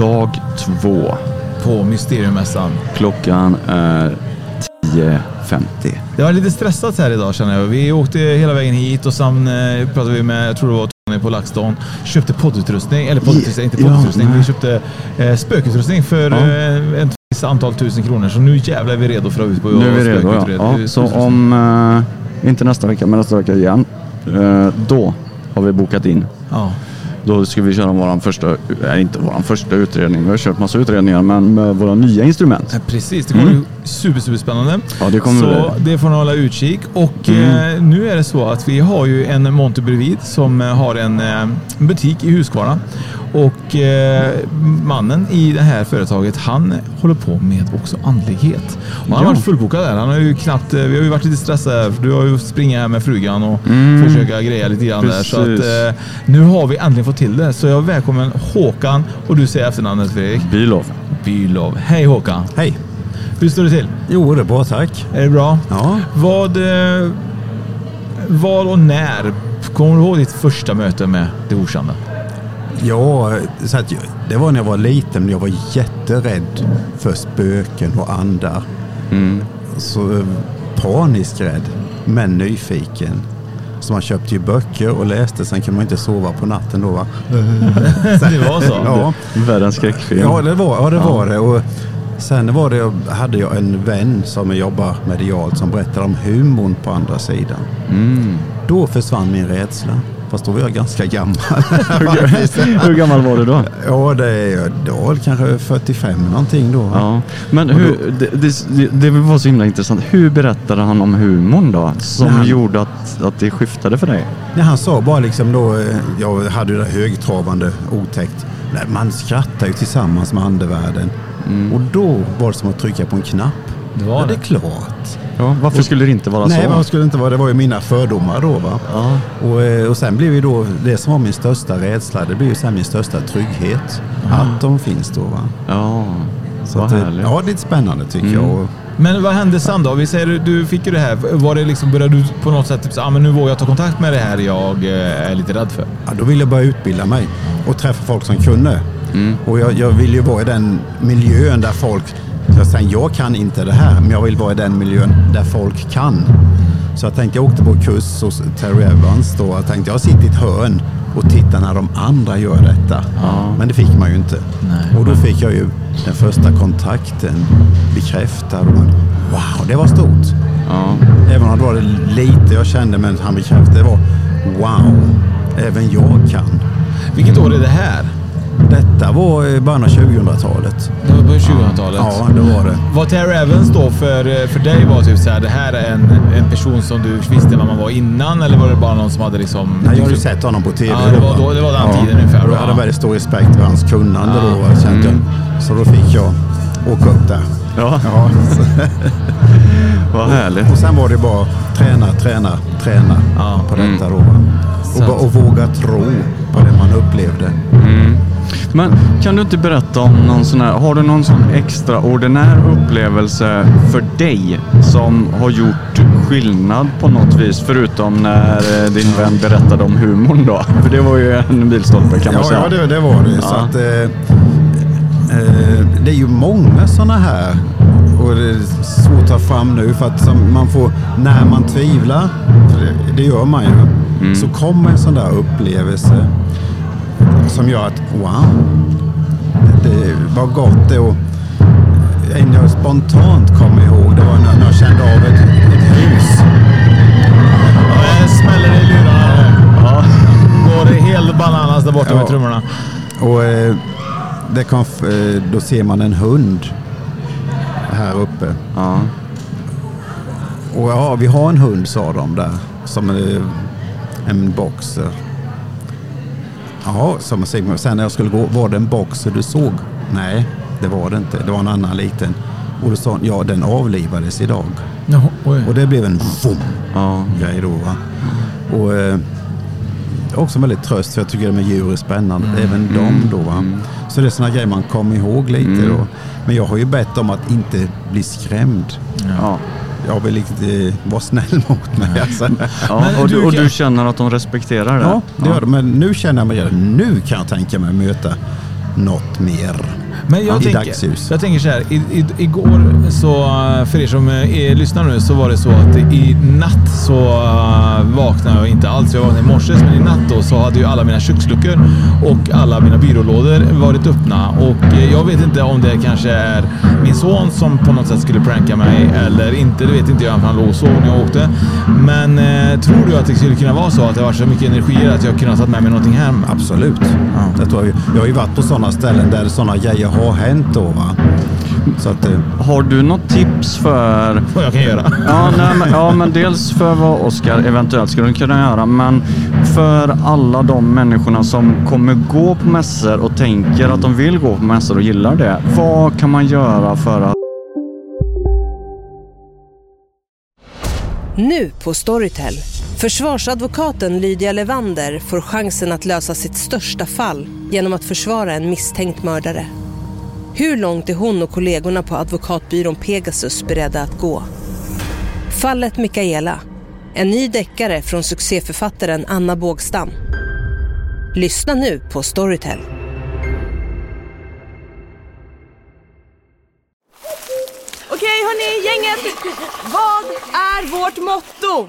Dag två. På Mysteriummässan. Klockan är 10.50. Det var lite stressat här idag känner jag. Vi åkte hela vägen hit och sen eh, pratade vi med, jag tror det var Tony på LaxTon. Köpte poddutrustning, eller poddutrustning, inte poddutrustning. Ja, vi köpte eh, spökutrustning för Ja. eh, ett visst antal tusen kronor. Så nu jävlar är vi redo för att ut på Nu är vi redo ja. ja. Så om, eh, inte nästa vecka, men nästa vecka igen. Eh, då har vi bokat in. Ja. Då ska vi köra våran första, nej inte våran första utredning. Vi har kört massa utredningar, men med våra nya instrument. Eh, Precis, det kommer bli super, super spännande. Ja, det kommer Så det. det får ni hålla utkik. Och eh, nu är det så att vi har ju en monter bredvid som eh, har en eh, butik i Huskvarna. Och eh, mannen i det här företaget, han håller på med också andlighet. Och han har Ja. varit fullbokad där. Han har ju knappt, eh, vi har ju varit lite stressade. för Du har ju springa här med frugan och Mm. försöka greja lite grann där. Så att, eh, nu har vi äntligen fått till det. Så jag välkommen Håkan och du säger efternamnet Fredrik. Bilov. Bylov. Hej Håkan! Hej! Hur står det till? Jo, det är bra tack. Är det bra? Ja. Vad, eh, vad och när? Kommer du ihåg ditt första möte med det okända? Ja, så att det var när jag var liten, men jag var jätterädd för spöken och andar. Så eh, paniskt rädd, men nyfiken. Så man köpte ju böcker och läste, sen kunde man inte sova på natten då va? Det var så? Ja, Världens skräckfilm. ja det var, ja, det, var det. Och sen var det, hade jag en vän som jobbar medialt som berättade om humorn på andra sidan. Mm. Då försvann min rädsla. Fast då var jag ganska gammal. Hur gammal var du då? Ja, det, är- det var kanske 45 någonting då. Ja, men hur, det, det, det var så himla intressant. Hur berättade han om humorn då? Som han- gjorde att, att det skiftade för dig? Nej, han sa bara liksom då, eh, jag hade ju det högtravande otäckt. Nej, Man skrattar ju tillsammans med andevärlden. Och då var det som att trycka på en knapp. Det var ja, det det. är klart. Ja, varför skulle det inte vara Nej, så? man skulle inte vara, det var ju mina fördomar då. Va? Ja. Och, eh, och sen blev ju då, det som var min största rädsla, det blev ju sen min största trygghet. Att de finns då. Va? Ja, Så vad att, det- härligt. ja, det är lite spännande tycker Mm. jag. Och, Men vad hände sen då? Vi säger du- fick ju det här. Var det liksom, började du på något sätt typ ah, men nu vågar jag ta kontakt med det här jag eh, är lite rädd för? Ja, då ville jag börja utbilda mig och träffa folk som kunde. Mm. Och jag, jag vill ju vara i den miljön där folk... Jag, säger, jag kan inte det här, men jag vill vara i den miljön där folk kan. Så jag tänkte, jag åkte på kurs hos Terry Evans då. Jag tänkte, jag sitter i ett hörn och tittar när de andra gör detta. Men det fick man ju inte. Nej. Och då fick jag ju den första kontakten bekräftad. Och wow, det var stort. Ja. Även om det var lite jag kände, men han bekräftade, det var wow, även jag kan. Vilket år är det här? Detta var i början av 2000-talet. Det var på 2000-talet. Ja, det var det. Vad Terry Evans då för, för dig var typ så här, det här är en, en person som du visste vem man var innan eller var det bara någon som hade liksom... Nej, jag har ju sett honom på TV. Ja, det var då- det var den tiden ungefär, Och då ja. hade jag väldigt stor respekt för hans kunnande Ja. då. Jag kände, Så då fick jag åka upp där. Ja, Ja, vad härligt. och sen var det bara träna, träna, träna Ja. på detta då. va. Så Och, och våga tro på det man upplevde. Men kan du inte berätta om någon sån här, har du någon sån extraordinär upplevelse för dig som har gjort skillnad på något vis förutom när eh, din vän berättade om humorn då? För det var ju en milstolpe kan man Ja, säga. ja det, det var det. Så Ja. att, eh, eh, det är ju många sådana här och det är svårt att ta fram nu för att man får, när man tvivlar, för det, det gör man ju, så kommer en sån där upplevelse som gör att wow, det var gott det. Och en jag spontant kommer ihåg, det var när jag kände av ett, ett hus. Ja, det smäller i lurarna. Ja. Går det helt bananas där borta Ja. med trummorna. Och eh, det kom, eh, då ser man en hund här uppe. Ja. Och ja, vi har en hund sa de där. Som eh, en boxer. Jaha, sa Sigmund. Sen när jag skulle gå, var det en boxer du såg? Nej, det var det inte. Det var en annan liten. Och då sa hon, ja den avlivades idag. Jaha. Och det blev en vom Ja. grej då. Va? Och eh, också en väldigt tröst för jag tycker de med djur är spännande. Även de då. Va? Så det är sådana grejer man kommer ihåg lite då. Men jag har ju bett om att inte bli skrämd. Ja. Jag vill inte vara snäll mot mig. Alltså. Ja, och, du och du känner att de respekterar det? Ja, det gör det. Men nu känner jag mig redan. Nu kan jag tänka mig möta något mer. Men jag, I tänker, dagsljus. jag tänker så här. I, i, igår, så, för er som eh, lyssnar nu, så var det så att i natt så eh, vaknade jag inte alls. Jag vaknade i morse, men i natt då så hade ju alla mina köksluckor och alla mina byrålådor varit öppna. Och eh, jag vet inte om det kanske är min son som på något sätt skulle pranka mig eller inte. Det vet inte jag, för han låg och sov när jag åkte. Men eh, tror du att det skulle kunna vara så att det var så mycket energier att jag kunde ha tagit med mig någonting hem? Absolut. Det tror jag. jag har ju varit på sådana ställen där sådana grejer har hänt då. Va? Så att, eh, Har du något tips för Vad jag kan göra? Ja, nej, men, ja, men dels för vad Oskar eventuellt skulle kunna göra, men för alla de människorna som kommer gå på mässor och tänker att de vill gå på mässor och gillar det. Vad kan man göra för att Nu på Storytel. Försvarsadvokaten Lydia Levander får chansen att lösa sitt största fall genom att försvara en misstänkt mördare. Hur långt är hon och kollegorna på advokatbyrån Pegasus beredda att gå? Fallet Mikaela. En ny deckare från succéförfattaren Anna Bågstam. Lyssna nu på Storytel. Okej hörni, gänget. Vad är vårt motto?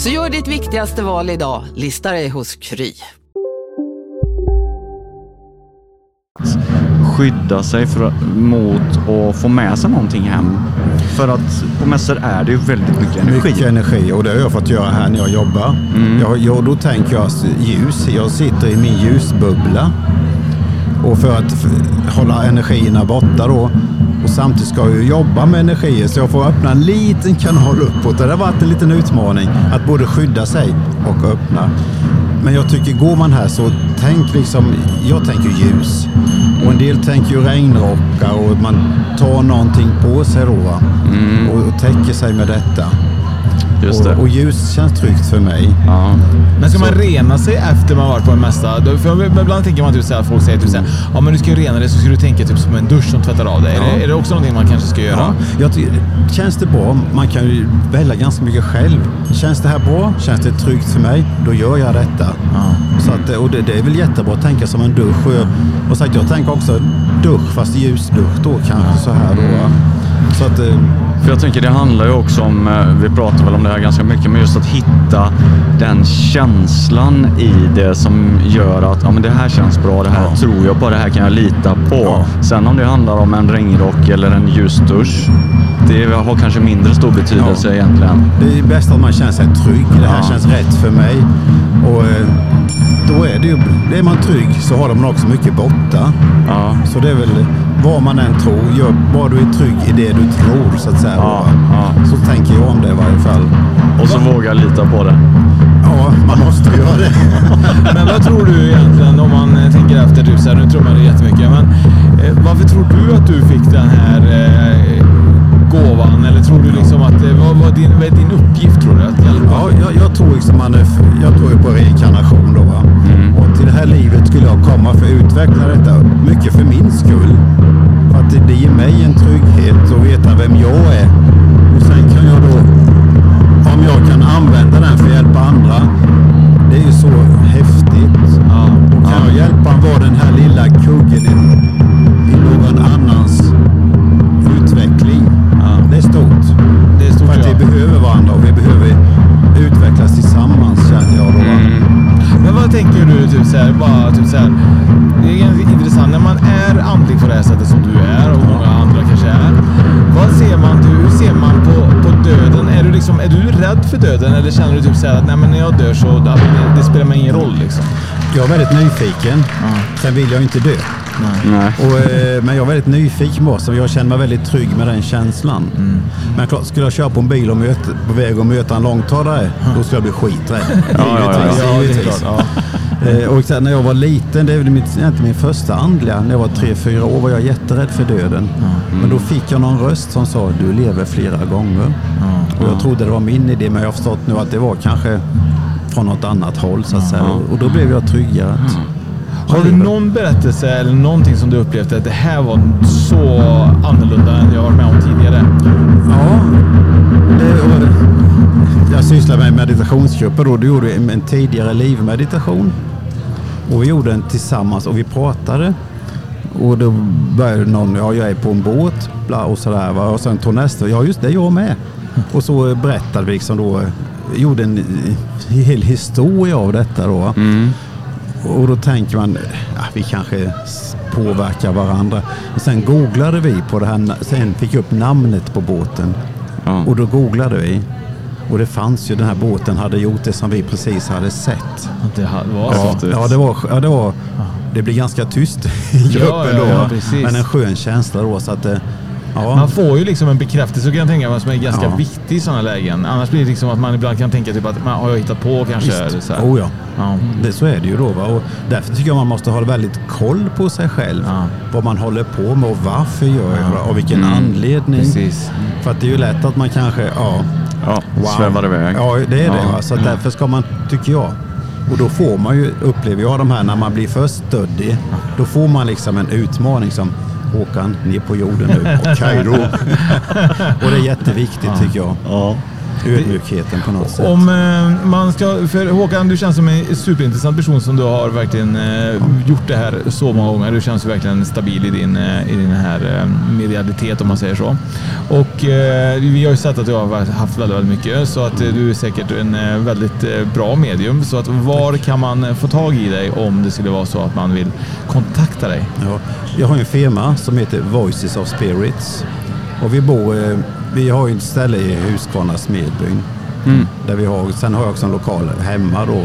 Så gör ditt viktigaste val idag, lista dig hos Kry. skydda sig för, mot att få med sig någonting hem? För att på mässor är det ju väldigt mycket energi. Mycket energi och det har jag fått göra här när jag jobbar. Jag, jag, då tänker jag ljus. Jag sitter i min ljusbubbla. Och för att hålla energierna borta då. Och samtidigt ska jag ju jobba med energier så jag får öppna en liten kanal uppåt. Det har varit en liten utmaning att både skydda sig och öppna. Men jag tycker, går man här så tänk liksom, jag tänker ljus. Och en del tänker ju regnrockar och man tar någonting på sig då va? Och, och täcker sig med detta. Just det. Och, och ljus känns tryggt för mig. Ja. Men ska Så- man rena sig efter man varit på en mässa? Då- För ibland tänker man typ så här, folk säger typ så här, ja men du ska ju rena dig så ska du tänka typ som en dusch som tvättar av dig. Är, Ja. det, är det också någonting man kanske ska göra? Ja, jag känns det bra? Man kan ju välja ganska mycket själv. Känns det här bra? Känns det tryggt för mig? Då gör jag detta. Så att, och det, det är väl jättebra att tänka som en dusch. Och, och sagt, jag tänker också dusch, fast ljusdusch då kanske så här då. Så att, eh, För jag tänker det handlar ju också om, eh, vi pratar väl om det här ganska mycket, men just att hitta den känslan i det som gör att ja, men det här känns bra, det här Ja. tror jag på, det här kan jag lita på. Ja. Sen om det handlar om en regnrock eller en ljusdusch, det har kanske mindre stor betydelse Ja. egentligen. det är bäst att man känner sig trygg. Det här känns rätt för mig. Och eh, då är det ju, är man trygg så har man också mycket borta. Så det är väl vad man än tror, gör, bara du är trygg i det du tror så att säga. Ja, ja. Så tänker jag om det i varje fall. Och så våga lita på det. Ja, man måste göra det. Men vad tror du egentligen om man eh, tänker efter? Typ så här, nu tror man det jättemycket. Men eh, varför tror du att du fick den här eh, gåvan? Eller tror du liksom att det vad, vad, din, vad är din uppgift tror du? Att hjälpa? Ja, jag, jag tror liksom man är, jag tror på reinkarnation då. Va? Och till det här livet skulle jag komma för att utveckla detta. Mycket för min skull. För att det, det ger mig en vem jag är. Och sen kan jag då, om jag kan använda den för att hjälpa andra. Det är ju så häftigt. Ja. Och kan jag hjälpa vara den här lilla kuggen i, i någon annans utveckling. Det är stort. Det är stort För att ja. vi behöver varandra och vi behöver utvecklas tillsammans känner jag då. va? Men vad tänker du? Typ så här, bara, typ så här, det är intressant när man är andlig på det här sättet som du för döden eller känner du typ så här att Nej, men när jag dör så det, det spelar mig ingen roll? Liksom? Jag är väldigt nyfiken. Sen vill jag inte dö. Nej. Och, eh, men jag är väldigt nyfiken på så jag känner mig väldigt trygg med den känslan. Men klart, skulle jag köra på en bil och möta, på väg och möta en långtradare, då skulle jag bli skiträdd. Ja, ja, ja. Ja, det är givetvis. klart. Ja. Eh, Och sen när jag var liten, det är väl mitt, min första andliga, när jag var tre fyra år var jag jätterädd för döden. Men då fick jag någon röst som sa du lever flera gånger. Och jag trodde det var min idé men jag har förstått nu att det var kanske från något annat håll så att säga. Och då blev jag tryggare. att- Har du någon berättelse eller någonting som du upplevt att det här var så annorlunda än jag varit med om tidigare? Ja, det, jag sysslar med meditationsgrupper då. Du gjorde en tidigare livmeditation. Och vi gjorde den tillsammans och vi pratade. Och då började någon, ja jag är på en båt bla, och sådär. Va? Och sen tog nästa, ja just det, jag med. Och så berättade vi liksom då, gjorde en hel historia av detta då. Och då tänker man, ja, vi kanske påverkar varandra. Och sen googlade vi på det här, sen fick jag upp namnet på båten. Ja. Och då googlade vi. Och det fanns ju, den här båten hade gjort det som vi precis hade sett. Det var Ja, så? ja, det var, ja, det var, det blir ganska tyst i Ja, gruppen ja, då. ja, precis. Men en skön känsla då. Så att, det- ja. Man får ju liksom en bekräftelse kan jag tänka mig som är ganska Ja. viktig i sådana lägen. Annars blir det liksom att man ibland kan tänka typ att man har jag hittat på kanske. Visst. Eller så här. Oh, ja. Ja. Det, så är det ju då. Va? Och därför tycker jag man måste ha väldigt koll på sig själv. Vad man håller på med och varför gör jag det och vilken anledning. Precis. För att det är ju lätt att man kanske, ja, Ja, svävar iväg. Ja, det är det. Ja. Va? Så därför ska man, tycker jag, och då får man ju, upplever jag de här, när man blir för stöddig, då får man liksom en utmaning som Håkan, ner på jorden nu. Då. och det är jätteviktigt tycker jag. Ja. Ödmjukheten på något sätt. Om eh, man ska, för Håkan, du känns som en superintressant person som du har verkligen eh, gjort det här så många gånger. Du känns ju verkligen stabil i din, eh, i din här medialitet om man säger så. Och vi har ju sett att du har haft väldigt, väldigt mycket så att du är säkert en väldigt bra medium. Så att var kan man få tag i dig om det skulle vara så att man vill kontakta dig? Ja, jag har en firma som heter Voices of Spirits. Och vi bor, vi har ju ett ställe i Huskvarna, Smedbyn. Där vi har, sen har jag också en lokal hemma då.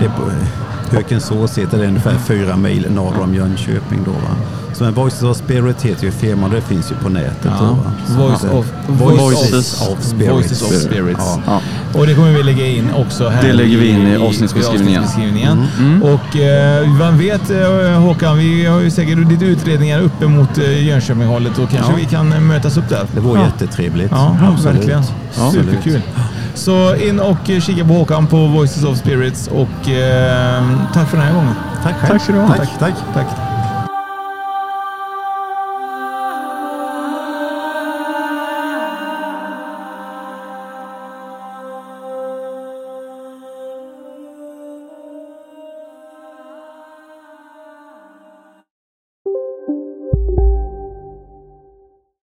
det på eh, Hökensås heter det, ungefär fyra mil norr om Jönköping då. Va? Så en Voices of Spirit heter ju firman, det finns ju på nätet. Då, va? Så- Voice of, Voices of Spirits. Voices of Spirits. Ja. Ja. Och det kommer vi lägga in också här Det lägger vi in i avsnittsbeskrivningen. avsnittsbeskrivningen. Mm. Och eh, man vet eh, Håkan, vi har ju säkert lite utredningar uppe mot eh, Jönköping-hållet och kanske Ja. vi kan eh, mötas upp där. Det vore ja. jättetrevligt. Ja, Absolut. verkligen. Superkul. Så in och kika på Håkan på Voices of Spirits och eh, tack för den här gången. Tack själv. Tack ska du ha. Tack, tack. Tack.